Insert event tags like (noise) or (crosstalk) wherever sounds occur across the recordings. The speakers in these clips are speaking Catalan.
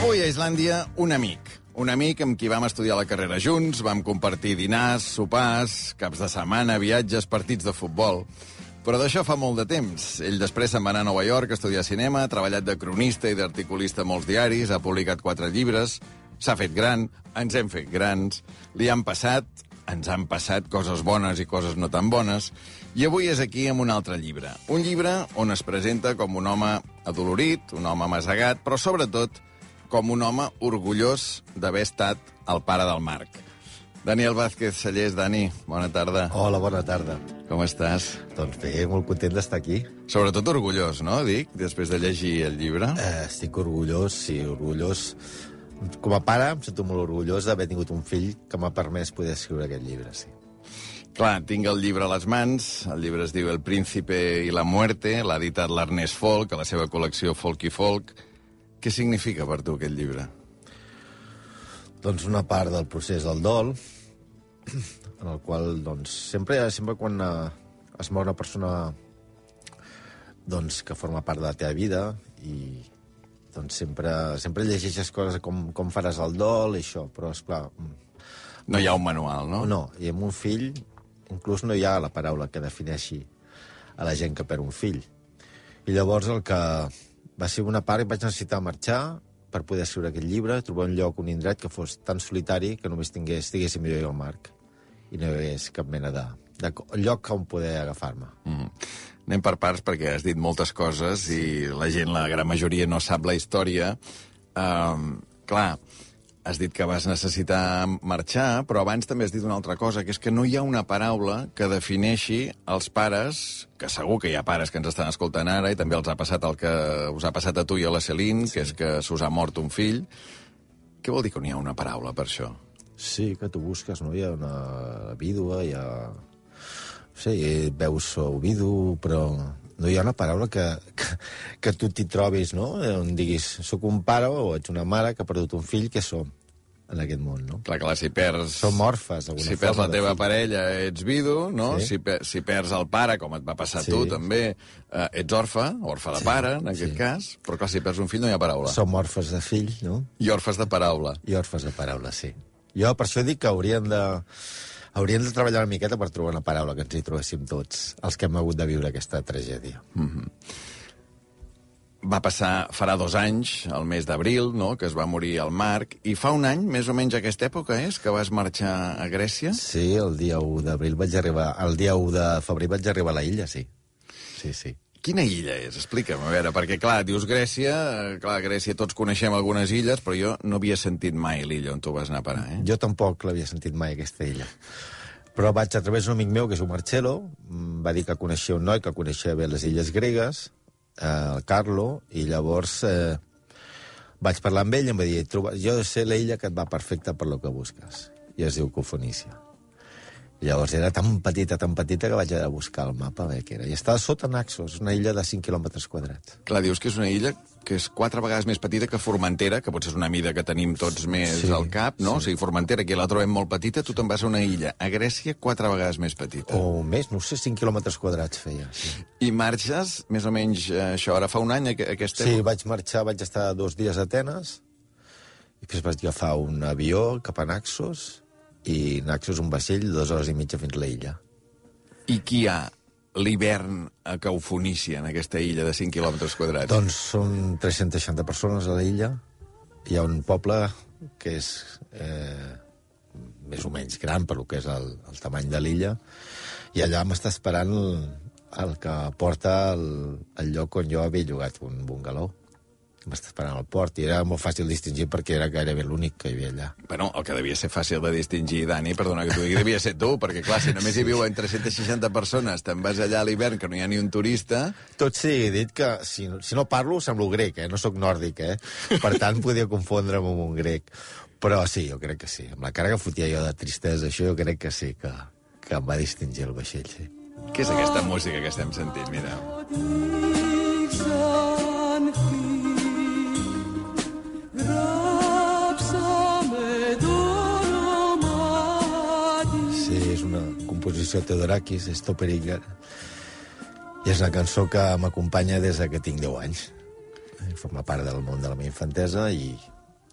Avui a Islàndia, un amic. Un amic amb qui vam estudiar la carrera junts, vam compartir dinars, sopars, caps de setmana, viatges, partits de futbol. Però d'això fa molt de temps. Ell després se'n va anar a Nova York a estudiar cinema, ha treballat de cronista i d'articulista molts diaris, ha publicat quatre llibres, s'ha fet gran, ens hem fet grans, li han passat, ens han passat coses bones i coses no tan bones, i avui és aquí amb un altre llibre. Un llibre on es presenta com un home adolorit, un home amasegat, però sobretot com un home orgullós d'haver estat el pare del Marc. Daniel Vázquez Sallés, Dani, bona tarda. Hola, bona tarda. Com estàs? Doncs bé, molt content d'estar aquí. Sobretot orgullós, no, Dic, després de llegir el llibre? Eh, estic orgullós, sí, orgullós. Com a pare, em sento molt orgullós d'haver tingut un fill que m'ha permès poder escriure aquest llibre, sí. Clar, tinc el llibre a les mans, el llibre es diu El príncipe i la muerte, l'ha editat l'Ernest Folk, a la seva col·lecció Folk i Folk. Què significa per tu aquest llibre? Doncs una part del procés del dol, en el qual, doncs, sempre, sempre quan eh, es mor una persona doncs, que forma part de la teva vida i doncs sempre, sempre llegeixes coses com, com faràs el dol i això, però, esclar... No hi ha un manual, no? No, i amb un fill inclús no hi ha la paraula que defineixi a la gent que perd un fill. I llavors el que va ser una part que vaig necessitar marxar per poder escriure aquest llibre, trobar un lloc, un indret que fos tan solitari que només tingués, estiguéssim jo i el Marc i no hi hagués cap mena de, de lloc on poder agafar-me. Mm -hmm. Anem per parts perquè has dit moltes coses i la gent, la gran majoria, no sap la història. Um, clar, has dit que vas necessitar marxar, però abans també has dit una altra cosa, que és que no hi ha una paraula que defineixi els pares, que segur que hi ha pares que ens estan escoltant ara, i també els ha passat el que us ha passat a tu i a la Celine, sí. que és que s'us ha mort un fill. Què vol dir que no hi ha una paraula per això? Sí, que tu busques, no? Hi ha una vídua, hi ha... Sí, veus Ovidu, però no hi ha una paraula que, que, que tu t'hi trobis, no? On diguis, sóc un pare o ets una mare que ha perdut un fill, què som en aquest món, no? Clar, clar, si perds... Som orfes, d'alguna Si perds la teva parella, ets vidu, no? Sí. Si, per, si perds el pare, com et va passar sí. tu, també, eh, ets orfe, orfe de pare, en aquest sí. cas, però clar, si perds un fill no hi ha paraula. Som orfes de fill, no? I orfes de paraula. I orfes de paraula, sí. Jo per això dic que hauríem de, hauríem de treballar una miqueta per trobar una paraula que ens hi trobéssim tots, els que hem hagut de viure aquesta tragèdia. Mm -hmm. Va passar, farà dos anys, el mes d'abril, no?, que es va morir el Marc, i fa un any, més o menys aquesta època és, que vas marxar a Grècia? Sí, el dia 1 d'abril vaig arribar... El dia 1 de febrer vaig arribar a la illa, sí. Sí, sí. Quina illa és? Explica'm, a veure, perquè, clar, dius Grècia, clar, Grècia tots coneixem algunes illes, però jo no havia sentit mai l'illa on tu vas anar a parar, eh? Jo tampoc l'havia sentit mai, aquesta illa. Però vaig a través d'un amic meu, que és un Marcelo, va dir que coneixia un noi que coneixia bé les illes gregues, eh, el Carlo, i llavors eh, vaig parlar amb ell i em va dir, jo sé la illa que et va perfecta per lo que busques, i es diu Cofonícia. Llavors era tan petita, tan petita, que vaig a buscar el mapa a veure què era. I estava sota Naxos, una illa de 5 quilòmetres quadrats. Clar, dius que és una illa que és quatre vegades més petita que Formentera, que potser és una mida que tenim tots més sí, al cap, no? Sí. O sigui, Formentera, aquí la trobem molt petita, tu te'n vas a una illa. A Grècia, quatre vegades més petita. O més, no sé, 5 quilòmetres quadrats feia. Sí. I marxes, més o menys, eh, això, ara fa un any, aquesta... Sí, vaig marxar, vaig estar dos dies a Atenes, i després vaig agafar un avió cap a Naxos, i Naxos un vaixell dues hores i mitja fins a la illa. I qui hi ha l'hivern a Caufonícia, en aquesta illa de 5 quilòmetres quadrats? Doncs són 360 persones a la illa. Hi ha un poble que és eh, més o menys gran per lo que és el, el tamany de l'illa, i allà m'està esperant el, el que porta el, el lloc on jo havia llogat un bungalou m'està esperant al port i era molt fàcil distingir perquè era gairebé l'únic que hi havia allà. Bueno, el que devia ser fàcil de distingir, Dani, perdona que t'ho digui, devia ser tu, perquè clar, si només hi viuen 360 persones, te'n vas allà a l'hivern que no hi ha ni un turista... Tot sí, he dit que si, si no parlo semblo grec, eh? no sóc nòrdic, eh? Per tant, (laughs) podia confondre'm amb un grec. Però sí, jo crec que sí. Amb la cara que fotia jo de tristesa, això jo crec que sí, que, que em va distingir el vaixell, sí. Què és aquesta música que estem sentint? Mira. Composició Teodorakis, Stopperinger, i és una cançó que m'acompanya des que tinc 10 anys. Forma part del món de la meva infantesa i,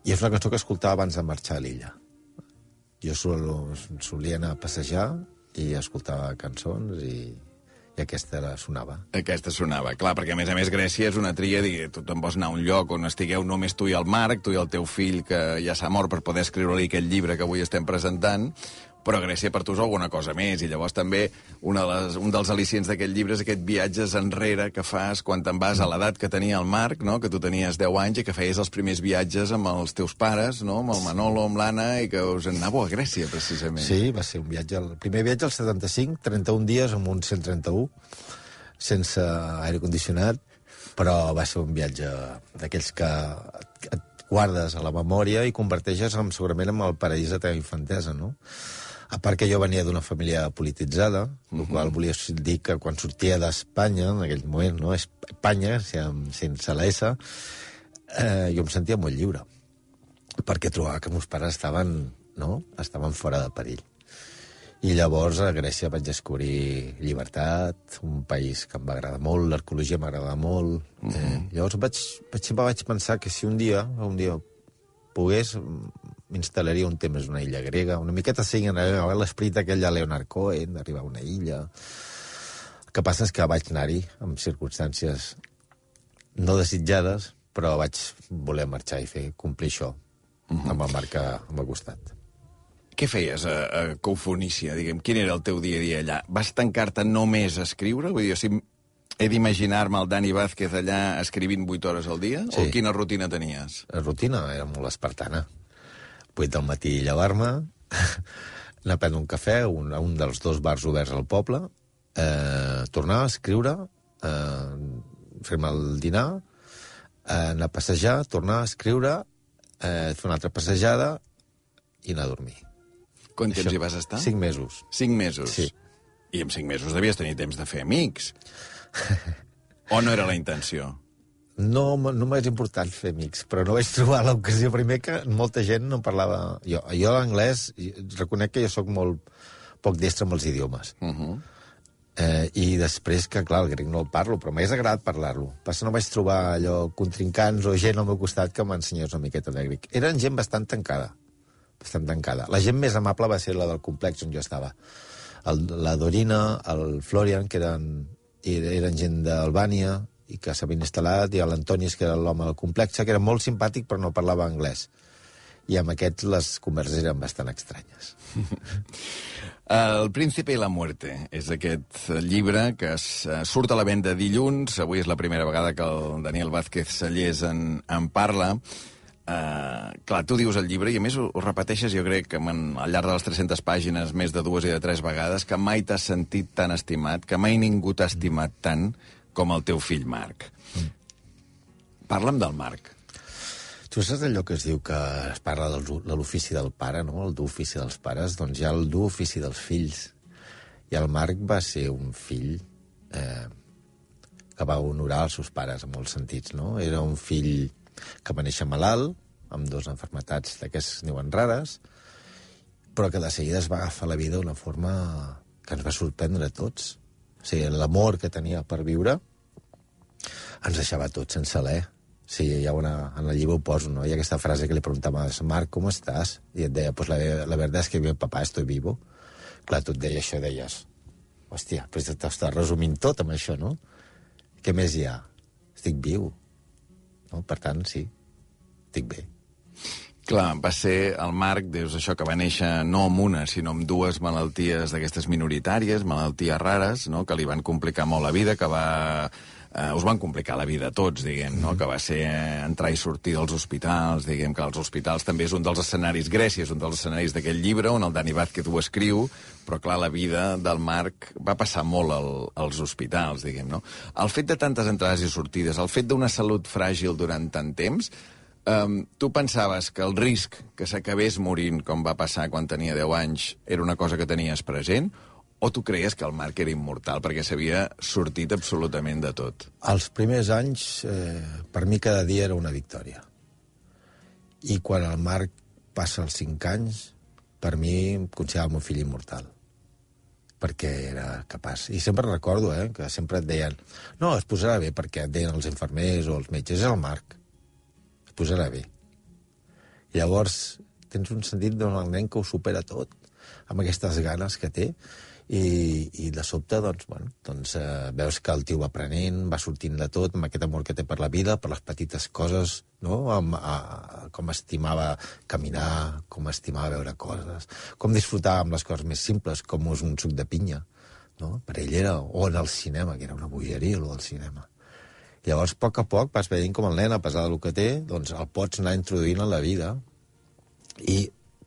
I és una cançó que escoltava abans de marxar a l'illa. Jo sol, solia anar a passejar i escoltava cançons i, i aquesta la sonava. Aquesta sonava, clar, perquè a més a més Grècia és una tria, digui, tu te'n vols anar a un lloc on estigueu només tu i el Marc, tu i el teu fill, que ja s'ha mort per poder escriure-li aquest llibre que avui estem presentant, però Grècia per tu és alguna cosa més, i llavors també una de les, un dels al·licients d'aquest llibre és aquest viatges enrere que fas quan te'n vas a l'edat que tenia el Marc, no? que tu tenies 10 anys i que feies els primers viatges amb els teus pares, no? amb el Manolo, amb l'Anna, i que us anàveu a Grècia, precisament. Sí, va ser un viatge, el primer viatge al 75, 31 dies amb un 131, sense aire condicionat, però va ser un viatge d'aquells que et guardes a la memòria i converteixes en, segurament en el paraís de teva infantesa, no? A part que jo venia d'una família polititzada, el uh -huh. qual volia dir que quan sortia d'Espanya, en aquell moment, no? Espanya, sense la S, eh, jo em sentia molt lliure. Perquè trobava que meus pares estaven, no? estaven fora de perill. I llavors a Grècia vaig descobrir llibertat, un país que em va agradar molt, l'arqueologia m'agradava molt. Uh -huh. eh, llavors vaig, vaig, sempre vaig pensar que si un dia, un dia pogués, m'instal·laria un temps en una illa grega, una miqueta sigui l'esperit aquell de Leonard Cohen, d'arribar a una illa... El que passa és que vaig anar-hi amb circumstàncies no desitjades, però vaig voler marxar i fer complir això uh -huh. amb el Marc al costat. Què feies a, a Coufonícia, diguem? Quin era el teu dia a dia allà? Vas tancar-te només a escriure? Vull dir, si he d'imaginar-me el Dani Vázquez allà escrivint 8 hores al dia? Sí. O quina rutina tenies? La rutina era molt espartana. 8 del matí llevar-me, (laughs) anar a prendre un cafè a un, a un dels dos bars oberts al poble, eh, tornar a escriure, eh, fer-me el dinar, eh, anar a passejar, tornar a escriure, eh, fer una altra passejada i anar a dormir. Quant temps hi vas estar? Cinc mesos. Cinc mesos? Sí. I en cinc mesos devies tenir temps de fer amics. (laughs) o no era la intenció? No, no m'és important fer amics, però no vaig trobar l'ocasió. Primer que molta gent no parlava... Jo, jo l'anglès, reconec que jo sóc molt poc destre amb els idiomes. Uh -huh. eh, I després que, clar, el grec no el parlo, però m'hagués agradat parlar-lo. Passa no vaig trobar allò contrincants o gent al meu costat que m'ensenyés una miqueta de grec. Eren gent bastant tancada, bastant tancada. La gent més amable va ser la del complex on jo estava. El, la Dorina, el Florian, que eren, eren gent d'Albània, i que s'havia instal·lat, i l'Antonis, que era l'home del complex, que era molt simpàtic però no parlava anglès. I amb aquests les converses eren bastant estranyes. (laughs) El príncipe i la muerte és aquest llibre que es, uh, surt a la venda dilluns. Avui és la primera vegada que el Daniel Vázquez Sallés en, en parla. Uh, clar, tu dius el llibre i a més ho, ho repeteixes, jo crec, que en, al llarg de les 300 pàgines més de dues i de tres vegades, que mai t'has sentit tan estimat, que mai ningú t'ha estimat tant com el teu fill Marc. Mm. Parla'm del Marc. Tu saps allò que es diu que es parla del, de l'ofici del pare, no? El dur ofici dels pares? Doncs hi ha el dur ofici dels fills. I el Marc va ser un fill eh, que va honorar els seus pares en molts sentits, no? Era un fill que va néixer malalt, amb dues enfermetats d'aquestes diuen rares, però que de seguida es va agafar la vida d'una forma que ens va sorprendre a tots sigui, l'amor que tenia per viure ens deixava tots sense l'E. Sí, hi ha una, en el llibre ho poso, ¿no? Hi ha aquesta frase que li preguntaves, Marc, com estàs? I et deia, pues la, la verdad es que mi papá estoy vivo. Clar, tu et deia això, deies, hòstia, però t'estàs resumint tot amb això, no? Què més hi ha? Estic viu. No? Per tant, sí, estic bé. Clar, va ser el Marc, dius això, que va néixer no amb una, sinó amb dues malalties d'aquestes minoritàries, malalties rares, no?, que li van complicar molt la vida, que va... Eh, us van complicar la vida a tots, diguem, no?, mm. que va ser entrar i sortir dels hospitals, diguem que els hospitals també és un dels escenaris, Grècia és un dels escenaris d'aquest llibre, on el Dani Vázquez ho escriu, però clar, la vida del Marc va passar molt al, als hospitals, diguem, no? El fet de tantes entrades i sortides, el fet d'una salut fràgil durant tant temps, Um, tu pensaves que el risc que s'acabés morint, com va passar quan tenia 10 anys, era una cosa que tenies present? O tu creies que el Marc era immortal perquè s'havia sortit absolutament de tot? Els primers anys, eh, per mi cada dia era una victòria. I quan el Marc passa els 5 anys, per mi em considerava el meu fill immortal perquè era capaç. I sempre recordo, eh, que sempre et deien no, es posarà bé perquè et deien els infermers o els metges, és el Marc posarà bé. Llavors, tens un sentit d'un nen que ho supera tot, amb aquestes ganes que té, i, i de sobte, doncs, bueno, doncs, eh, veus que el tio va aprenent, va sortint de tot, amb aquest amor que té per la vida, per les petites coses, no? Amb, a, com estimava caminar, com estimava veure coses, com disfrutar amb les coses més simples, com és un suc de pinya, no? Per ell era, o en el cinema, que era una bogeria, el del cinema. Llavors, a poc a poc, vas veient com el nen, a pesar del que té, doncs el pots anar introduint en la vida i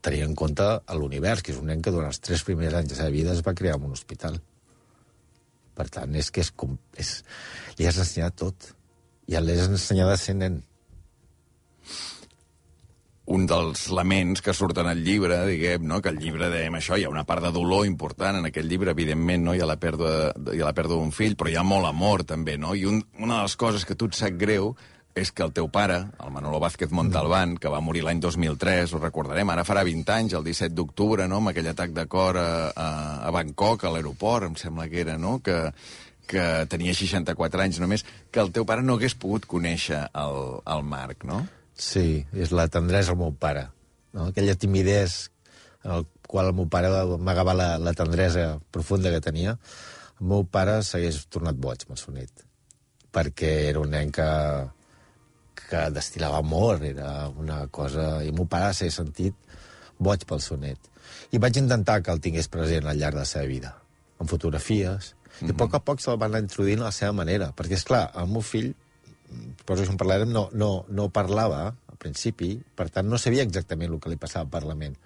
tenir en compte l'univers, que és un nen que durant els tres primers anys de la seva vida es va crear en un hospital. Per tant, és que és, com, és, li has ensenyat tot. I l'has ensenyat a ser nen. Un dels laments que surten al llibre, diguem, no? que el llibre dèiem això, hi ha una part de dolor important en aquest llibre, evidentment, no? hi ha la pèrdua, hi ha la pèrdua d'un fill, però hi ha molt amor, també, no? I un, una de les coses que tu et sap greu és que el teu pare, el Manolo Vázquez Montalbán, que va morir l'any 2003, ho recordarem, ara farà 20 anys, el 17 d'octubre, no?, amb aquell atac de cor a, a, a Bangkok, a l'aeroport, em sembla que era, no?, que, que tenia 64 anys només, que el teu pare no hagués pogut conèixer el, el Marc, no? Sí, és la tendresa al meu pare. No? Aquella timidesa en el qual el meu pare amagava la, la tendresa profunda que tenia, el meu pare s'hagués tornat boig amb el sonet, perquè era un nen que, que destilava amor, era una cosa... I el meu pare s'ha sentit boig pel sonet. I vaig intentar que el tingués present al llarg de la seva vida, amb fotografies, mm -hmm. i a poc a poc se'l van introduint a la seva manera, perquè, és clar, el meu fill però això en parlarem, no, no, no parlava al principi, per tant no sabia exactament el que li passava al Parlament.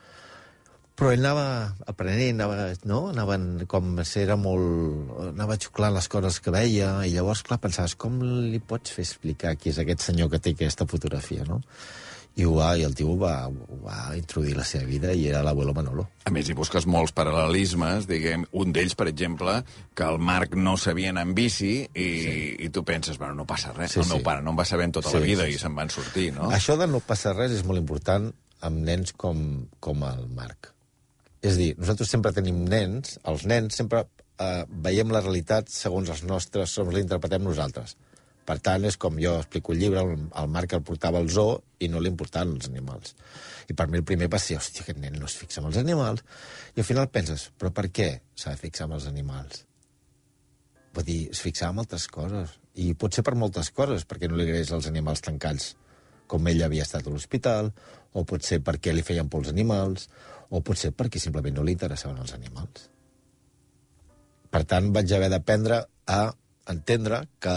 Però ell anava aprenent, anava, no? Anaven com era molt... anava xuclant les coses que veia, i llavors, clar, pensaves, com li pots fer explicar qui és aquest senyor que té aquesta fotografia, no? I, ho va, i el tio ho va, ho va introduir la seva vida i era l'abuelo Manolo. A més, hi busques molts paral·lelismes, diguem, un d'ells, per exemple, que el Marc no sabia anar en bici i, sí. i tu penses, bueno, no passa res, sí, el meu sí. pare no en va saber en tota sí, la vida sí, sí. i se'n van sortir, no? Això de no passar res és molt important amb nens com, com el Marc. És dir, nosaltres sempre tenim nens, els nens sempre eh, veiem la realitat segons els nostres, segons l'interpretem nosaltres. Per tant, és com jo explico el llibre, el, el Marc el portava al zoo i no li importaven els animals. I per mi el primer va ser, hòstia, aquest nen no es fixa en els animals. I al final penses, però per què s'ha de fixar en els animals? Vull dir, es fixava en altres coses. I pot ser per moltes coses, perquè no li agraeix els animals tancats, com ell havia estat a l'hospital, o pot ser perquè li feien por els animals, o pot ser perquè simplement no li interessaven els animals. Per tant, vaig haver d'aprendre a entendre que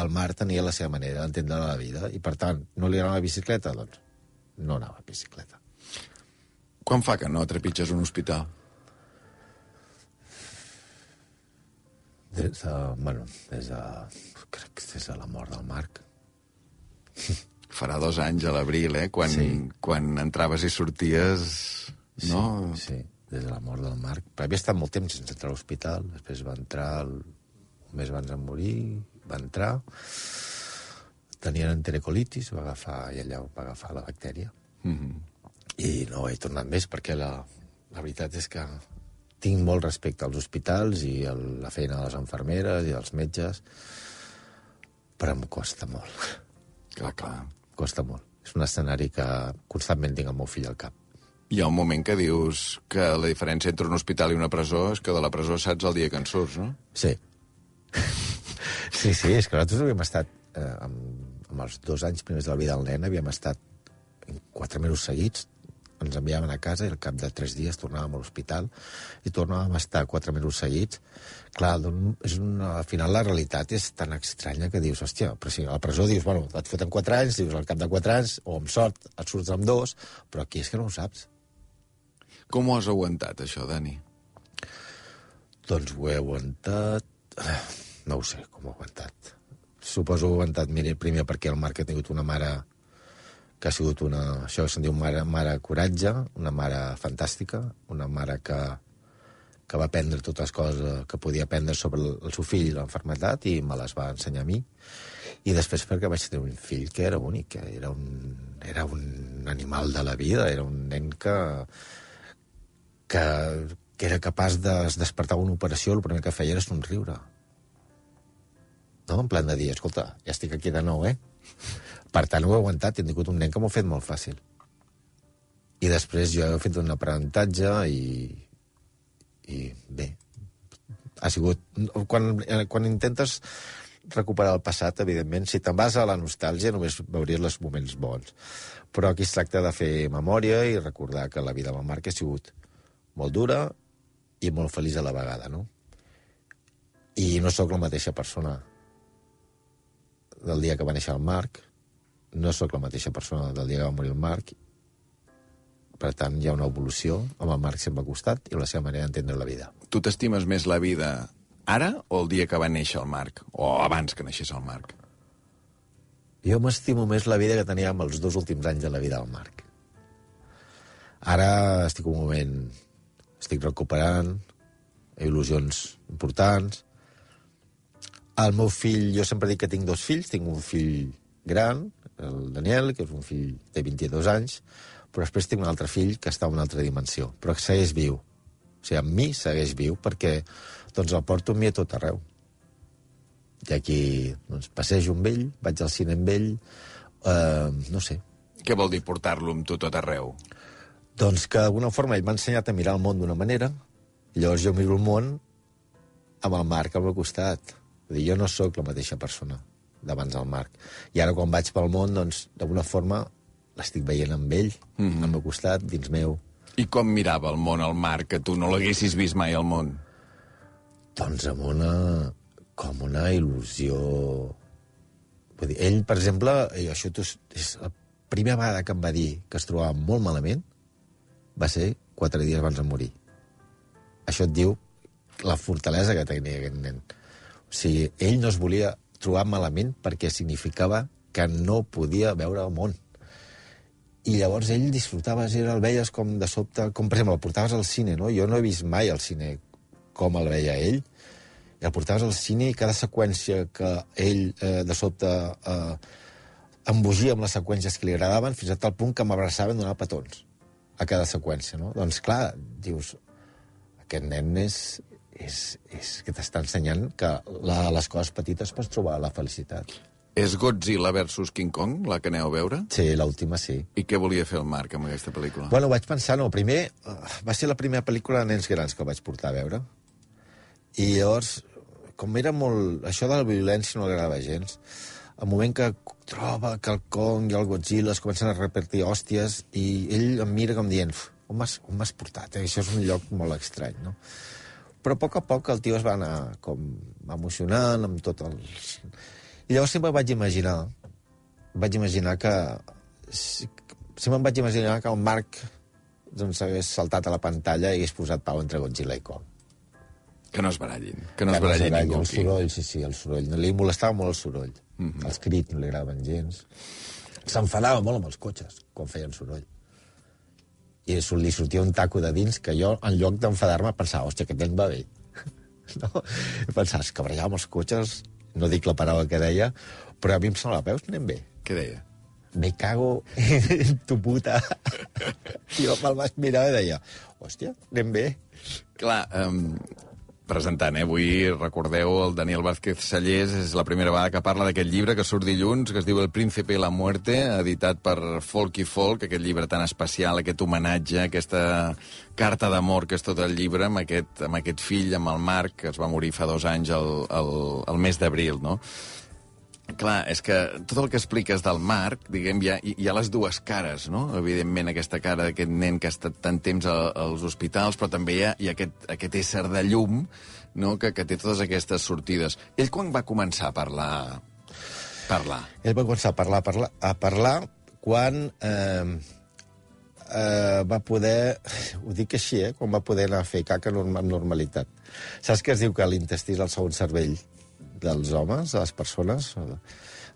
el Mar tenia la seva manera d'entendre la vida i, per tant, no li anava la bicicleta? Doncs no anava a bicicleta. Quan fa que no trepitges un hospital? Des de, bueno, des de, crec que des de la mort del Marc. (laughs) Farà dos anys a l'abril, eh? Quan, sí. quan entraves i sorties, no? Sí, sí, des de la mort del Marc. Però havia estat molt temps sense entrar a l'hospital, després va entrar el, un mes abans de morir, va entrar, tenien enterocolitis, va agafar, i allà va agafar la bactèria. Mm -hmm. I no he tornat més perquè la, la veritat és que tinc molt respecte als hospitals i a la feina de les enfermeres i dels metges, però em costa molt. Clar, clar. Costa molt. És un escenari que constantment tinc el meu fill al cap. Hi ha un moment que dius que la diferència entre un hospital i una presó és que de la presó saps el dia que en surts, no? Sí. Sí, sí, és que nosaltres havíem estat, eh, amb, amb els dos anys primers de la vida del nen, havíem estat quatre mesos seguits, ens enviaven a casa i al cap de tres dies tornàvem a l'hospital i tornàvem a estar quatre mesos seguits. Clar, és una, al final la realitat és tan estranya que dius, hòstia, però si a la presó dius, bueno, et foten quatre anys, dius, al cap de quatre anys, o amb sort, et surts amb dos, però aquí és que no ho saps. Com ho has aguantat, això, Dani? Doncs ho he aguantat no ho sé com ho ha aguantat. Suposo que ho ha aguantat mire, primer perquè el Marc ha tingut una mare que ha sigut una... Això se'n diu mare, mare coratge, una mare fantàstica, una mare que, que va aprendre totes les coses que podia aprendre sobre el, el seu fill i l'enfermetat i me les va ensenyar a mi. I després perquè vaig tenir un fill que era únic, que era un, era un animal de la vida, era un nen que, que, que era capaç de despertar una operació, el primer que feia era somriure no? en plan de dir, escolta, ja estic aquí de nou, eh? Per tant, ho he aguantat he tingut un nen que m'ho ha fet molt fàcil. I després jo he fet un aprenentatge i, i bé, ha sigut... Quan, eh, quan intentes recuperar el passat, evidentment, si te'n vas a la nostàlgia només veuries els moments bons. Però aquí es tracta de fer memòria i recordar que la vida amb el Marc ha sigut molt dura i molt feliç a la vegada, no? I no sóc la mateixa persona del dia que va néixer el Marc, no sóc la mateixa persona del dia que va morir el Marc, per tant, hi ha una evolució amb el Marc sempre al costat i la seva manera d'entendre la vida. Tu t'estimes més la vida ara o el dia que va néixer el Marc? O abans que naixés el Marc? Jo m'estimo més la vida que teníem els dos últims anys de la vida del Marc. Ara estic un moment... Estic recuperant il·lusions importants. El meu fill, jo sempre dic que tinc dos fills. Tinc un fill gran, el Daniel, que és un fill de 22 anys, però després tinc un altre fill que està en una altra dimensió, però que segueix viu. O sigui, amb mi segueix viu perquè doncs, el porto amb mi a tot arreu. I aquí doncs, passejo amb ell, vaig al cine amb ell, eh, no sé. Què vol dir portar-lo amb tu tot arreu? Doncs que d'alguna forma ell m'ha ensenyat a mirar el món d'una manera, i llavors jo miro el món amb el Marc al meu costat. Dir, jo no sóc la mateixa persona d'abans del Marc. I ara quan vaig pel món, doncs, d'alguna forma l'estic veient amb ell, mm -hmm. al meu costat, dins meu. I com mirava el món el Marc, que tu no l'haguessis vist mai al món? Doncs amb una... com una il·lusió... Vull dir, ell, per exemple, i això és, és la primera vegada que em va dir que es trobava molt malament va ser quatre dies abans de morir. Això et diu la fortalesa que tenia aquest nen. O sigui, ell no es volia trobar malament perquè significava que no podia veure el món. I llavors ell disfrutava, era, el veies com de sobte, com per exemple, el portaves al cine, no? Jo no he vist mai al cine com el veia ell, i el portaves al cine i cada seqüència que ell eh, de sobte eh, embogia amb les seqüències que li agradaven fins a tal punt que m'abraçaven donant petons a cada seqüència, no? Doncs clar, dius, aquest nen és, és, és que t'està ensenyant que la, les coses petites pots trobar la felicitat. És Godzilla versus King Kong, la que aneu a veure? Sí, l'última sí. I què volia fer el Marc amb aquesta pel·lícula? Bueno, vaig pensar, no, primer, uh, va ser la primera pel·lícula de nens grans que el vaig portar a veure. I llavors, com era molt... Això de la violència no agradava gens. Al moment que troba que el Kong i el Godzilla es comencen a repartir hòsties i ell em mira com dient on m'has portat? Eh? Això és un lloc molt estrany, no? Però a poc a poc el tio es va anar com emocionant amb tot els... I llavors sempre vaig imaginar, vaig imaginar que... Sempre em vaig imaginar que el Marc doncs, hagués saltat a la pantalla i hagués posat pau entre Godzilla i Kong. Que no es barallin. Que no es barallin no ningú El soroll, sí, sí, el soroll. Li molestava molt el soroll. Mm -hmm. Els crits no li agradaven gens. S'enfadava molt amb els cotxes quan feien soroll. I li sortia un taco de dins que jo, en lloc d'enfadar-me, pensava, hòstia, aquest nen va bé. (laughs) no? I pensava, es cabrejava amb els cotxes, no dic la paraula que deia, però a mi em semblava, veus, anem bé. Què deia? Me cago en (laughs) tu puta. (laughs) I jo me'l vaig mirar i deia, hòstia, anem bé. Clar, um, presentant, eh? Avui, recordeu, el Daniel Vázquez Sallés és la primera vegada que parla d'aquest llibre que surt dilluns, que es diu El príncipe i la muerte, editat per Folk i Folk, aquest llibre tan especial, aquest homenatge, aquesta carta d'amor que és tot el llibre amb aquest, amb aquest fill, amb el Marc, que es va morir fa dos anys el, el, el mes d'abril, no? Clar, és que tot el que expliques del Marc, diguem, hi ha, hi ha les dues cares, no? Evidentment, aquesta cara d'aquest nen que ha estat tant temps a, als hospitals, però també hi ha, hi ha aquest, aquest ésser de llum no? que, que té totes aquestes sortides. Ell quan va començar a parlar? parlar? Ell va començar a parlar, a parlar, a parlar quan eh, eh, va poder, ho dic així, eh, quan va poder anar a fer caca amb normalitat. Saps que es diu que l'intestí és el segon cervell dels homes, de les persones,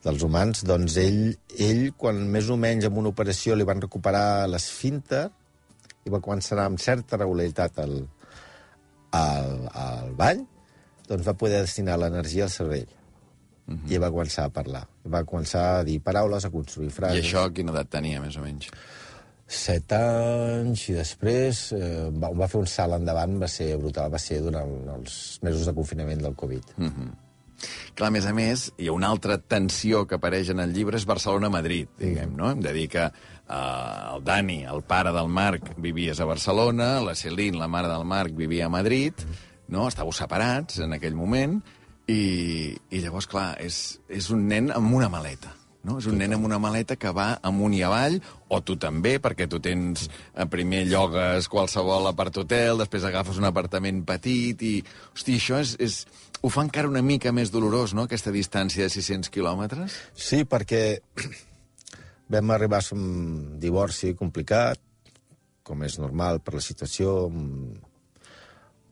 dels humans? Doncs ell, ell, quan més o menys amb una operació li van recuperar l'esfínter, i va començar amb certa regularitat al, al, al ball, doncs va poder destinar l'energia al cervell. Uh -huh. I va començar a parlar. Va començar a dir paraules, a construir frases. I això a quina edat tenia, més o menys? set anys i després eh, va, va fer un salt endavant, va ser brutal, va ser durant els mesos de confinament del Covid. Uh -huh. Clar, a més a més, hi ha una altra tensió que apareix en el llibre, és Barcelona-Madrid, diguem, no? Hem de dir que eh, el Dani, el pare del Marc, vivies a Barcelona, la Celine, la mare del Marc, vivia a Madrid, no? Estàveu separats en aquell moment, i, i llavors, clar, és, és un nen amb una maleta. No? És un nen amb una maleta que va amunt i avall, o tu també, perquè tu tens, eh, primer llogues qualsevol apart-hotel, després agafes un apartament petit, i, hosti, això és, és, ho fa encara una mica més dolorós, no?, aquesta distància de 600 quilòmetres. Sí, perquè vam arribar a un divorci complicat, com és normal per la situació,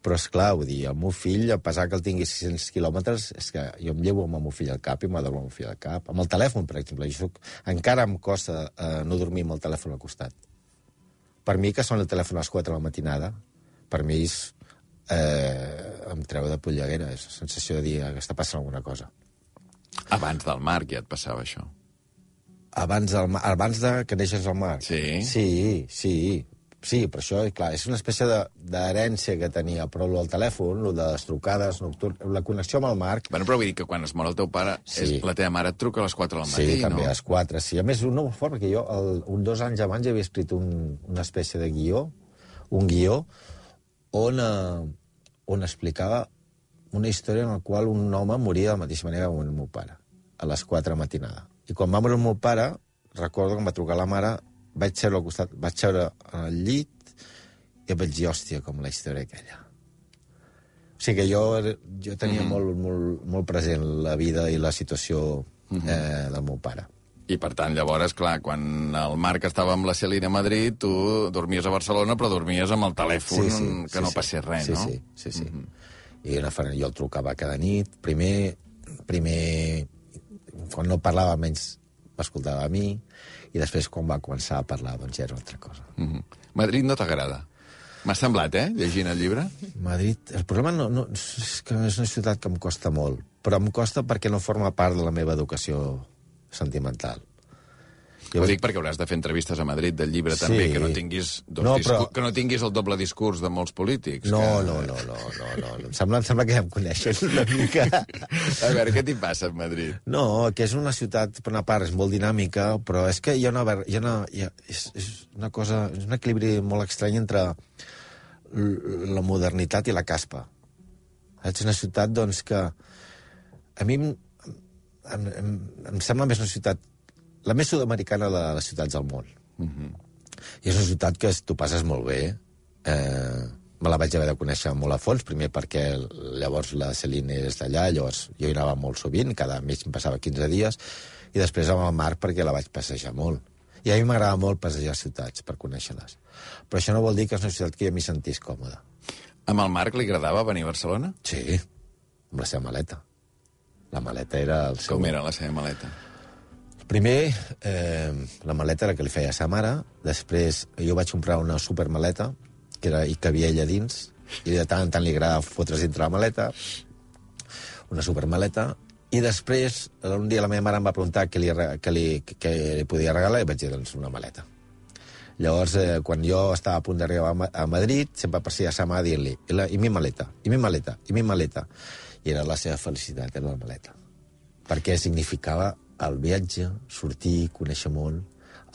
però, és clar, vull dir, el meu fill, a pesar que el tingui 600 quilòmetres, és que jo em llevo amb el meu fill al cap i m'adormo amb el meu fill al cap. Amb el telèfon, per exemple. Jo soc... Encara em costa eh, no dormir amb el telèfon al costat. Per mi, que són el telèfon a les 4 de la matinada, per mi és... Eh, em treu de polleguera, és la sensació de dir que està passant alguna cosa. Abans del Marc ja et passava això. Abans, del, abans de que neixes al mar? Sí. Sí, sí. Sí, però això, clar, és una espècie d'herència que tenia, però el telèfon, el de les trucades nocturnes, la connexió amb el Marc, Bueno, però vull dir que quan es mor el teu pare, Sí. és, la teva mare et truca a les 4 del matí, Sí, també no? a les 4, sí. A més, nou fort, perquè jo, el, un dos anys abans, ja havia escrit un, una espècie de guió, un guió, on, eh, on explicava una història en la qual un home moria de la mateixa manera que el meu pare, a les 4 de matinada. I quan va morir el meu pare, recordo que em va trucar la mare, vaig seure al costat, vaig seure al llit i em vaig dir, hòstia, com la història aquella. O sigui que jo, jo tenia mm -hmm. molt, molt, molt present la vida i la situació eh, del meu pare. I per tant, llavors, clar, quan el Marc estava amb la Celina a Madrid, tu dormies a Barcelona, però dormies amb el telèfon, que no passés res, sí, no? Sí, sí, sí. Mm -hmm. I una jo el trucava cada nit. Primer, primer, quan no parlava menys, m'escoltava a mi, i després, quan va començar a parlar, doncs ja era una altra cosa. Mm -hmm. Madrid no t'agrada? M'ha semblat, eh, llegint el llibre? Madrid, el problema no, no, és que és una ciutat que em costa molt, però em costa perquè no forma part de la meva educació sentimental. Jo ho dic perquè hauràs de fer entrevistes a Madrid del llibre Sí. també, que no tinguis dos No, però- que no tinguis el doble discurs de molts polítics. No, que... no, no, no, no, no, no. Em sembla, em sembla que ja em coneixen una mica. (laughs) A veure, què t'hi passa a Madrid? No, que és una ciutat, per una part, és molt dinàmica, però és que hi ha una... ver- Hi ha una hi ha, és, és una cosa... És un equilibri molt estrany entre la modernitat i la caspa. És una ciutat, doncs, que a mi em, em, em, em sembla més una ciutat... La més sud-americana de les ciutats del món. I és una ciutat que tu passes molt bé. Eh, me la vaig haver de conèixer molt a fons, primer perquè llavors la Celine és d'allà, llavors jo hi anava molt sovint, cada mes em passava 15 dies, i després amb el Marc perquè la vaig passejar molt. I a mi m'agrada molt passejar ciutats per conèixer-les. Però això no vol dir que és una ciutat que jo m'hi sentís còmode. Amb el Marc li agradava venir a Barcelona? Sí, amb la seva maleta. La maleta era el seu... Com era la seva maleta? Primer, eh, la maleta era que li feia sa mare, després jo vaig comprar una supermaleta, que era, hi cabia ella dins, i de tant en tant li agradava fotre's dintre la maleta, una supermaleta, i després, un dia la meva mare em va preguntar què li, què li, què li podia regalar, i vaig dir, doncs, una maleta. Llavors, eh, quan jo estava a punt d'arribar a Ma- a Madrid, sempre passia a sa mare dient-li, I, i mi maleta, i mi maleta, i mi maleta. I era la seva felicitat, era la maleta perquè significava el viatge, sortir, conèixer món.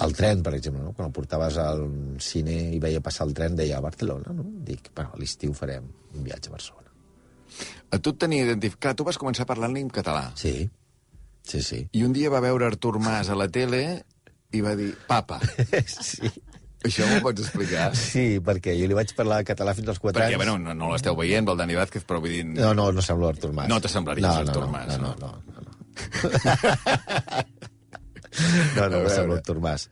El tren, per exemple, no? quan el portaves al cine i veia passar el tren, deia a Barcelona, no? Dic, bueno, a l'estiu farem un viatge a Barcelona. A tu et tenia identificat... Tu vas començar parlant-li en català. Sí, sí, sí. I un dia va veure Artur Mas a la tele i va dir, papa. (laughs) sí. Això m'ho pots explicar? Sí, perquè jo li vaig parlar català fins als 4 Perquè, anys. bueno, no, no l'esteu veient, el Dani Vázquez, però vull dir... No, no, no sembla Artur Mas. No t'assemblaries no, Artur no, Mas, No, no? no, no. No, no. No, A no, no veure. sembla Artur Mas.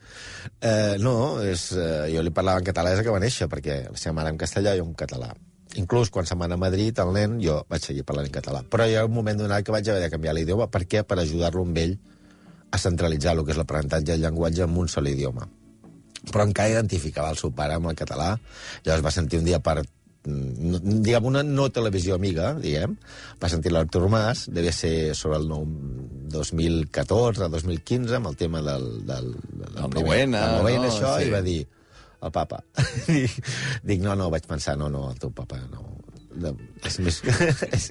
Eh, no, és, eh, jo li parlava en català des que va néixer, perquè la seva mare en castellà i jo en català. Inclús quan se'n va anar a Madrid, el nen, jo vaig seguir parlant en català. Però hi ha un moment donat que vaig haver de canviar l'idioma. Per què? Per ajudar-lo amb ell a centralitzar el que és l'aprenentatge del llenguatge en un sol idioma però encara identificava el seu pare amb el català. Llavors va sentir un dia per no- diguem, una no televisió amiga, diguem, va sentir l'Artur Mas, devia ser sobre el nou 2014, 2015, amb el tema del... del, del El primer- 9N, del 9N, no? això, Sí. i va dir, el papa. (laughs) dic, no, no, vaig pensar, no, no, el teu papa no. de, és més... (laughs) és,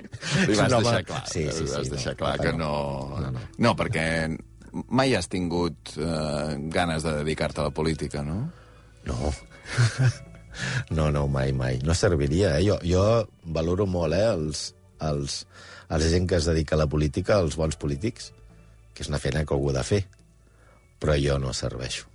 Li vas home- deixar clar, Sí, sí, sí. vas deixar clar papa, que no... No, no. no, perquè mai has tingut eh, ganes de dedicar-te a la política, no? No. (laughs) no, no, mai, mai. No serviria, eh? Jo, jo valoro molt, eh, els, els, els gent que es dedica a la política, els bons polítics, que és una feina que algú ha de fer. Però jo no serveixo.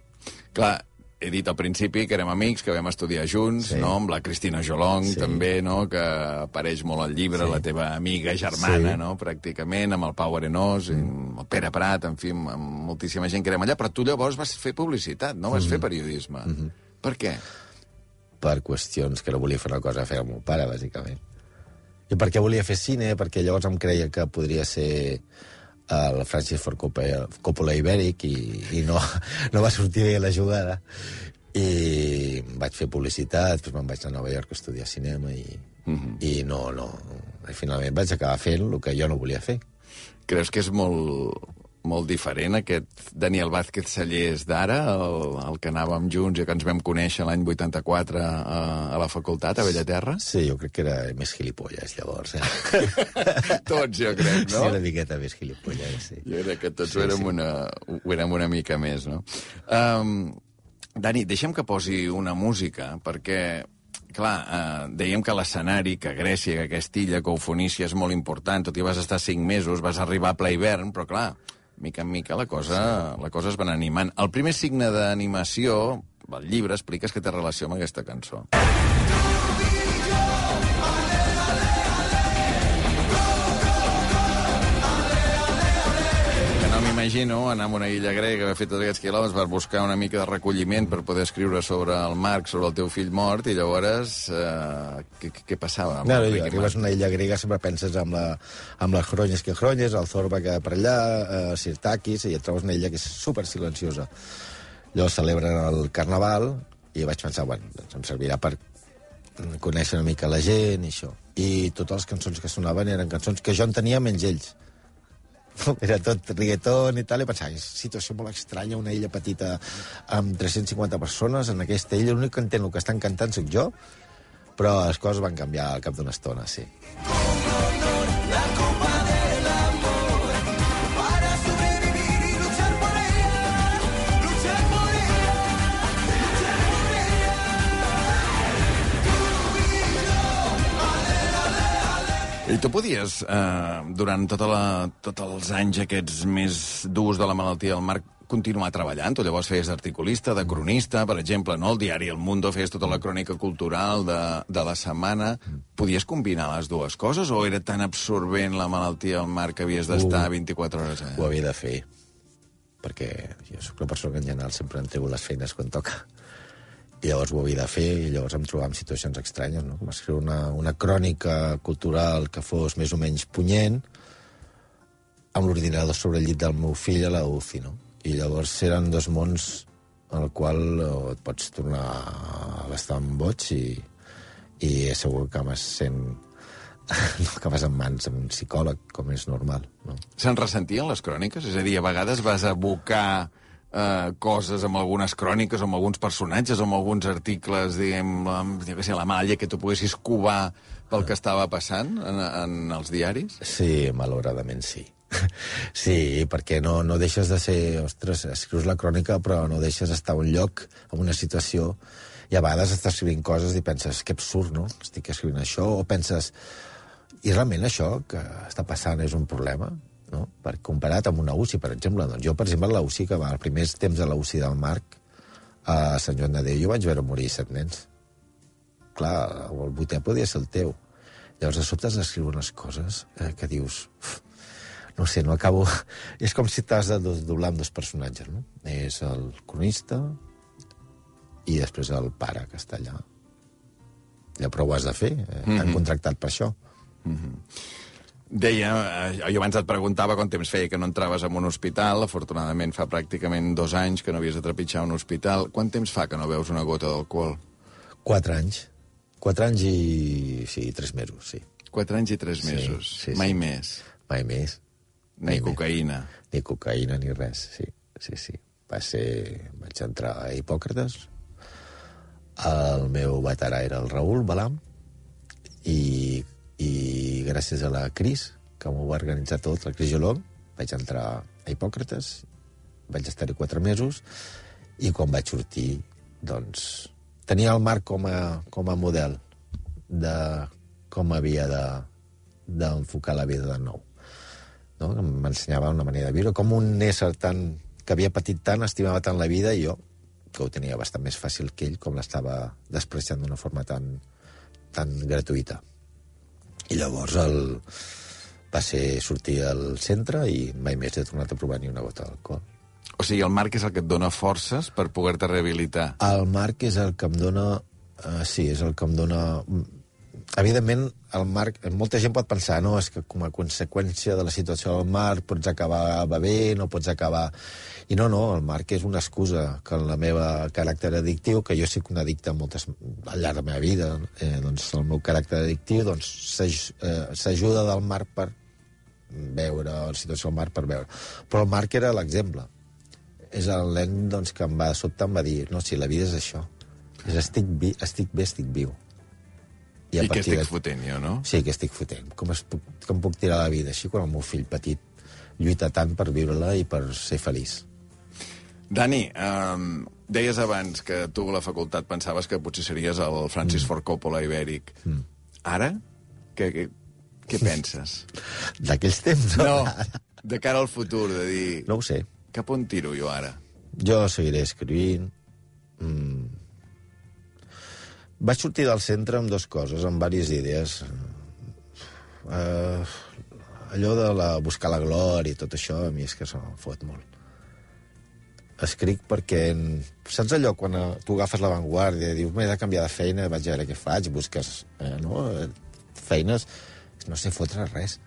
Clar, he dit al principi que érem amics, que vam estudiar junts, Sí. no? amb la Cristina Jolong, Sí. també, no? que apareix molt al llibre, Sí. la teva amiga germana, Sí. no? pràcticament, amb el Pau Arenós, mm. amb el Pere Prat, en fi, amb, amb moltíssima gent que érem allà, però tu llavors vas fer publicitat, no? Vas fer periodisme. Mm -hmm. Per què? Per qüestions que no volia fer una cosa a fer el meu pare, bàsicament. I perquè volia fer cine, perquè llavors em creia que podria ser el Francis Ford Coppola, Coppola Ibèric i, i no, (laughs) no va sortir bé la jugada. I vaig fer publicitat, després me'n vaig a Nova York a estudiar cinema i, mm -hmm. i no, no... I finalment vaig acabar fent el que jo no volia fer. Creus que és molt, molt diferent aquest Daniel Vázquez Sallés d'ara, el, el que anàvem junts i que ens vam conèixer l'any 84 a, a la facultat, a Bellaterra? Sí, jo crec que era més gilipolles, llavors. Eh? (laughs) Tots, jo crec, Sí, no? una miqueta més gilipolles, sí. Jo crec que tots Sí, sí, ho, érem sí. Una, ho érem una mica més, no? Um, Dani, deixem que posi una música, perquè, clar, uh, dèiem que l'escenari, que Grècia, que aquesta illa, que Eufonícia és molt important, tot i vas estar cinc mesos, vas arribar a ple hivern, però clar, mica en mica la cosa, la cosa es va animant. El primer signe d'animació, el llibre, expliques que té relació amb aquesta cançó. M'imagino anar a una illa grega, haver fet tots aquests quilòmetres per buscar una mica de recolliment per poder escriure sobre el Marc, sobre el teu fill mort, i llavors eh, què, què- passava? No, no, Ricky arribes a una illa grega, sempre penses amb, la, amb les cronyes que cronyes, el Zorba que per allà, eh, Sirtakis, i et trobes una illa que és super silenciosa. Llavors celebren el Carnaval, i vaig pensar, bueno, doncs em servirà per conèixer una mica la gent i això. I totes les cançons que sonaven eren cançons que jo entenia menys ells. (laughs) Era tot reggaeton i tal, i pensava, és situació molt estranya, una illa petita amb 350 persones, en aquesta illa l'únic que entén el que estan cantant soc jo, però les coses van canviar al cap d'una estona, sí. I tu podies, eh, durant tota la, tots els anys aquests més durs de la malaltia del Marc, continuar treballant? Tu llavors feies d'articulista, de cronista, per exemple, no? El diari El Mundo feies tota la crònica cultural de, de la setmana. Podies combinar les dues coses o era tan absorbent la malaltia del Marc que havies d'estar 24 hores allà? Ho havia de fer, perquè jo sóc una persona que en general sempre em treu les feines quan toca. I llavors ho havia de fer, i llavors em trobava en situacions estranyes, no? Com escriure una, una crònica cultural que fos més o menys punyent, amb l'ordinador sobre el llit del meu fill a la UCI, no? I llavors eren dos mons en el qual eh, et pots tornar bastant boig i, i segur que acabes sent... (laughs) no acabes en mans amb un psicòleg, com és normal, no? Se'n ressentien les cròniques? És a dir, a vegades vas abocar eh, coses amb algunes cròniques, amb alguns personatges, amb alguns articles, diguem, amb, jo què sé, la malla que tu poguessis covar pel que estava passant en, en els diaris? Sí, malauradament sí. (laughs) Sí, perquè no, no deixes de ser... Ostres, escrius la crònica, però no deixes d'estar a un lloc, en una situació, i a vegades estàs escrivint coses i penses, que absurd, no? Estic escrivint això, o penses, i realment això que està passant és un problema? No? Per, comparat amb una UCI, per exemple. Doncs jo, per exemple, la UCI, que va, els primers temps de la UCI del Marc, a Sant Joan de Déu, jo vaig veure morir set nens. Clar, el vuitè podia ser el teu. Llavors, de sobte has d'escriure unes coses eh, que dius... "Uf, no sé, no acabo... (laughs) És com si t'has de do- doblar amb dos personatges, no? És el cronista i després el pare que està allà. Ja, però ho has de fer, eh? mm -hmm. han contractat per això. Deia, eh, jo abans et preguntava quant temps feia que no entraves en un hospital, afortunadament fa pràcticament dos anys que no havies de trepitjar un hospital. Quant temps fa que no veus una gota d'alcohol? Quatre anys. Quatre anys i... sí, tres mesos, sí. Quatre anys i tres Sí, mesos. sí, sí. Mai més. Mai més. Ni Mai més. cocaïna. Ni cocaïna ni res, sí. Sí, sí. Va ser... Vaig entrar a Hipòcrates. El meu veterà era el Raül Balam I, i gràcies a la Cris, que m'ho va organitzar tot, la Cris Jolong, vaig entrar a Hipòcrates, vaig estar-hi quatre mesos, i quan vaig sortir, doncs, tenia el Marc com a, com a model de com havia de d'enfocar la vida de nou. No? M'ensenyava una manera de viure, com un ésser tan, que havia patit tant, estimava tant la vida, i jo, que ho tenia bastant més fàcil que ell, com l'estava despreciant d'una forma tan, tan gratuïta. I llavors el, va ser sortir al centre i mai més he tornat a provar ni una gota d'alcohol. O sigui, el Marc és el que et dona forces per poder-te rehabilitar. El Marc és el que em dona... Uh, sí, és el que em dona evidentment, el Marc, molta gent pot pensar, no, és que com a conseqüència de la situació del Marc pots acabar bevent no pots acabar... I no, no, el Marc és una excusa que en la meva caràcter addictiu, que jo soc un addicte moltes, al llarg de la meva vida, eh, doncs el meu caràcter addictiu doncs s'ajuda eh, del Marc per veure, la situació del Marc per veure. Però el Marc era l'exemple. És el nen doncs, que em va sobtar, em va dir, no, si la vida és això, és estic, vi, estic bé, estic viu i, I què estic de... fotent, jo, no? Sí, que estic fotent. Com, es, com puc tirar la vida així quan el meu fill petit lluita tant per viure-la i per ser feliç? Dani, um, deies abans que tu a la facultat pensaves que potser series el Francis mm. Ford Coppola ibèric. Mm. Ara? Què, què, què (laughs) penses? D'aquells temps? No, no, de cara al futur, de dir... No ho sé. Cap on tiro jo ara? Jo seguiré escrivint, mm, vaig sortir del centre amb dues coses, amb diverses idees. Uh, allò de la, buscar la glòria i tot això, a mi és que se'm fot molt. Escric perquè... Saps allò quan tu agafes l'avantguàrdia i dius, m'he de canviar de feina, vaig a veure què faig, busques eh, no? feines... No sé fotre res.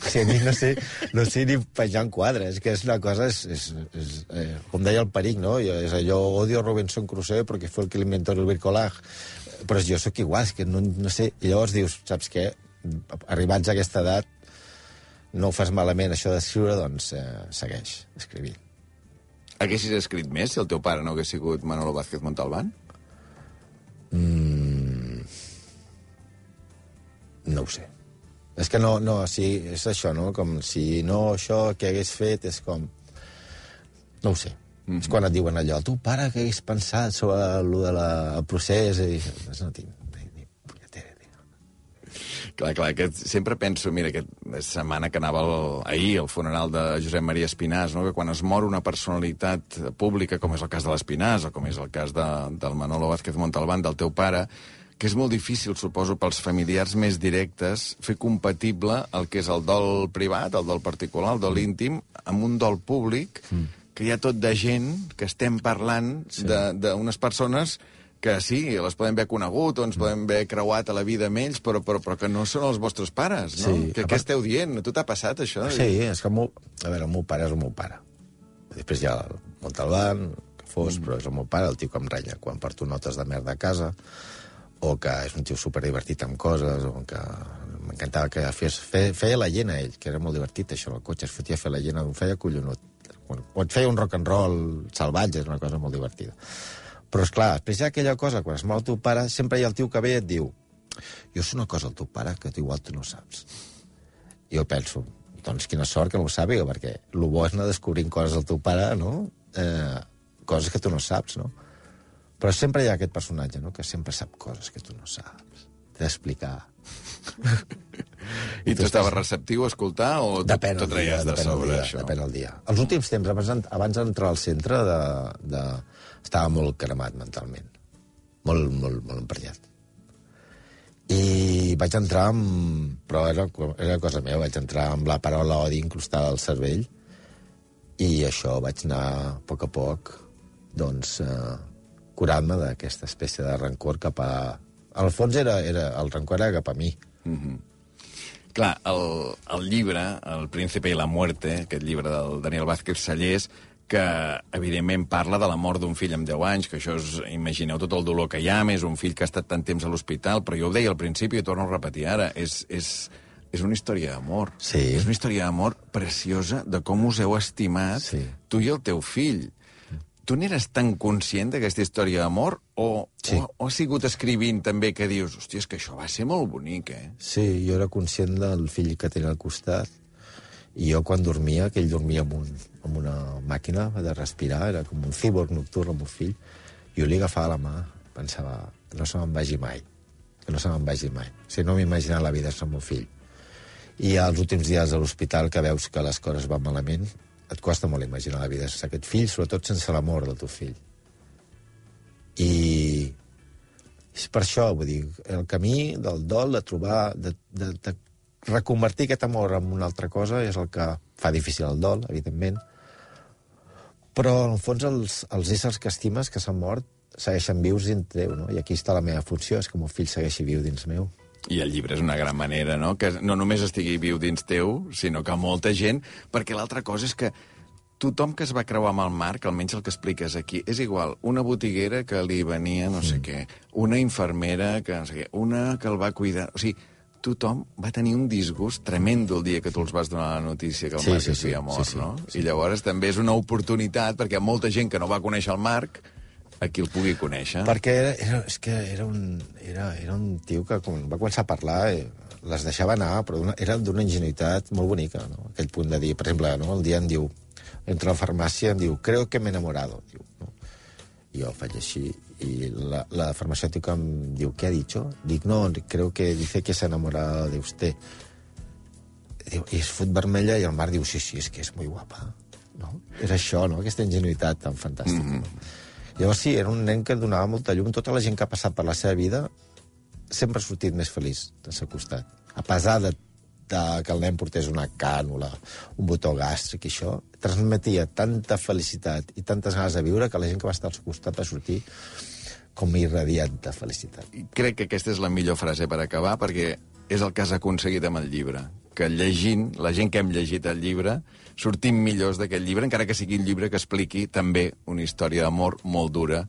Sigui, a mi no sé, no sé ni penjar en quadres, que és una cosa... És, és, és, eh, com deia el Peric, no? És allò, odio Robinson Crusoe perquè fue el que inventó el bricolage però jo sóc igual, és que no, no sé... I llavors dius, saps què? Arribats a aquesta edat, no ho fas malament, això d'escriure, doncs eh, segueix escrivint. Haguessis escrit més si el teu pare no hagués sigut Manolo Vázquez Montalbán? Mm... No ho sé. És que no, no, sí, és això, no? Com si no això que hagués fet és com... No ho sé. Mm -hmm. És quan et diuen allò, tu, pare, què hagués pensat sobre el, de la, el procés? I no tinc Clar, clar, que sempre penso, mira, aquesta setmana que anava el, ahir al funeral de Josep Maria Espinàs, no? que quan es mor una personalitat pública, com és el cas de l'Espinàs, o com és el cas de, del Manolo Vázquez Montalbán, del teu pare, que és molt difícil, suposo, pels familiars més directes, fer compatible el que és el dol privat, el dol particular, el dol mm. íntim, amb un dol públic, mm que hi ha tot de gent que estem parlant sí. d'unes persones que sí, les podem haver conegut o ens mm. podem haver creuat a la vida amb ells, però, però, però que no són els vostres pares, no? Sí. Que, què esteu dient? A tu t'ha passat, això? Sí, és que el meu... A veure, el meu pare és el meu pare. Després hi ha el Montalbán, que fos, mm. però és el meu pare, el tio que em renya quan porto notes de merda a casa, o que és un tio superdivertit amb coses, o que m'encantava que fes, feia, feia la llena ell, que era molt divertit, això, el cotxe, es fotia a fer la llena d'un feia collonut o et feia un rock and roll salvatge, és una cosa molt divertida. Però, és clar, després hi ha aquella cosa, quan es mor el teu pare, sempre hi ha el tio que ve i et diu jo sé una cosa al teu pare que tu igual tu no saps. Jo penso, doncs quina sort que no ho sàpiga, perquè el bo és anar descobrint coses del teu pare, no? Eh, coses que tu no saps, no? Però sempre hi ha aquest personatge, no?, que sempre sap coses que tu no saps. T'he d'explicar. I tu estaves receptiu a escoltar o depèn t'ho treies de sobre, dia, això? Depèn del dia. Els últims temps, abans, abans d'entrar al centre, de, de... estava molt cremat mentalment. Molt, molt, molt emprenyat. I vaig entrar amb... Però era, era cosa meva, vaig entrar amb la paraula odi incrustada al cervell i això vaig anar a poc a poc doncs, eh, curant-me d'aquesta espècie de rancor cap a... Al fons era, era, el rancor era cap a mi. Mm -hmm. Clar, el, el llibre, El príncipe i la muerte, aquest llibre del Daniel Vázquez Sallés, que evidentment parla de la mort d'un fill amb 10 anys, que això és, imagineu tot el dolor que hi ha, més un fill que ha estat tant temps a l'hospital, però jo ho deia al principi i torno a repetir ara, és, és, és una història d'amor. Sí. És una història d'amor preciosa de com us heu estimat, sí. tu i el teu fill. Tu n'eres tan conscient d'aquesta història d'amor o, Sí. o, o has sigut escrivint també que dius, hòstia, és que això va ser molt bonic, eh? Sí, jo era conscient del fill que tenia al costat i jo quan dormia, que ell dormia amb, un, amb una màquina de respirar, era com un cíborg nocturn amb un fill, jo li agafava la mà, pensava que no se me'n vagi mai, que no se me'n vagi mai. O sigui, no m'imaginava la vida sense el meu fill. I als últims dies a l'hospital, que veus que les coses van malament, et costa molt imaginar la vida sense aquest fill, sobretot sense l'amor del teu fill. I és per això, vull dir, el camí del dol, de trobar, de, de, de reconvertir aquest amor en una altra cosa és el que fa difícil el dol, evidentment, però en el fons els, els éssers que estimes que s'han mort segueixen vius dins teu, no? I aquí està la meva funció, és que el meu fill segueixi viu dins meu. I el llibre és una gran manera, no? Que no només estigui viu dins teu, sinó que molta gent... Perquè l'altra cosa és que tothom que es va creuar amb el Marc, almenys el que expliques aquí, és igual, una botiguera que li venia no sé mm. què, una infermera que no sé què, una que el va cuidar... O sigui, tothom va tenir un disgust tremendo el dia que tu els vas donar la notícia que el Sí, Marc sí, s'havia sí, mort, sí, sí, no? sí. I llavors també és una oportunitat, perquè molta gent que no va conèixer el Marc, a qui el pugui conèixer. Perquè era, era, és que era un, era, era un tio que quan va començar a parlar eh, les deixava anar, però una, era d'una ingenuïtat molt bonica, no? aquell punt de dir, per exemple, no? el dia em diu, entra a la farmàcia, em diu, creo que m'he enamorado. Diu, no? I jo faig així, i la, la farmacèutica em diu, què ha dicho? Dic, no, creo que dice que s'ha enamorado de usted. Diu, i es fot vermella i el Marc diu, sí, sí, és que és muy guapa. No? Era això, no? aquesta ingenuïtat tan fantàstica. Mm -hmm. Llavors sí, era un nen que donava molta llum. Tota la gent que ha passat per la seva vida sempre ha sortit més feliç del seu costat. A pesar de, de que el nen portés una cànula, un botó gàstric i això, transmetia tanta felicitat i tantes ganes de viure que la gent que va estar al seu costat va sortir com irradiat de felicitat. I crec que aquesta és la millor frase per acabar, perquè és el que has aconseguit amb el llibre. Que llegint, la gent que hem llegit el llibre, sortim millors d'aquest llibre, encara que sigui un llibre que expliqui també una història d'amor molt dura,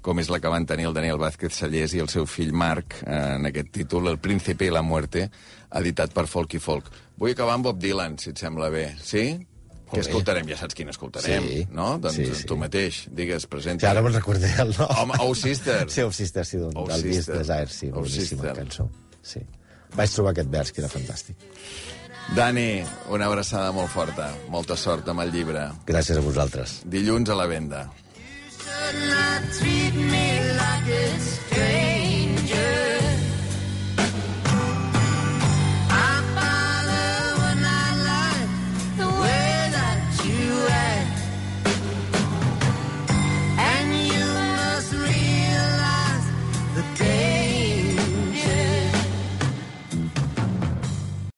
com és la que van tenir el Daniel Vázquez Sallés i el seu fill Marc, eh, en aquest títol, El príncipe i la muerte, editat per Folk i Folk. Vull acabar amb Bob Dylan, si et sembla bé. Sí? Què bé. escoltarem? Ja saps quin escoltarem, Sí. no? Doncs Sí, sí. tu mateix, digues, presenta. ara me'n recordé el nom. Home, Oh Sisters. Sí, Oh Sisters, sí, d'un, Oh disc Sister. Desire, sí, Oh boníssima Sister. cançó. Sí. Vaig trobar aquest vers, que era fantàstic. Dani, una abraçada molt forta. Molta sort amb el llibre. Gràcies a vosaltres. Dilluns a la venda. should not treat me like.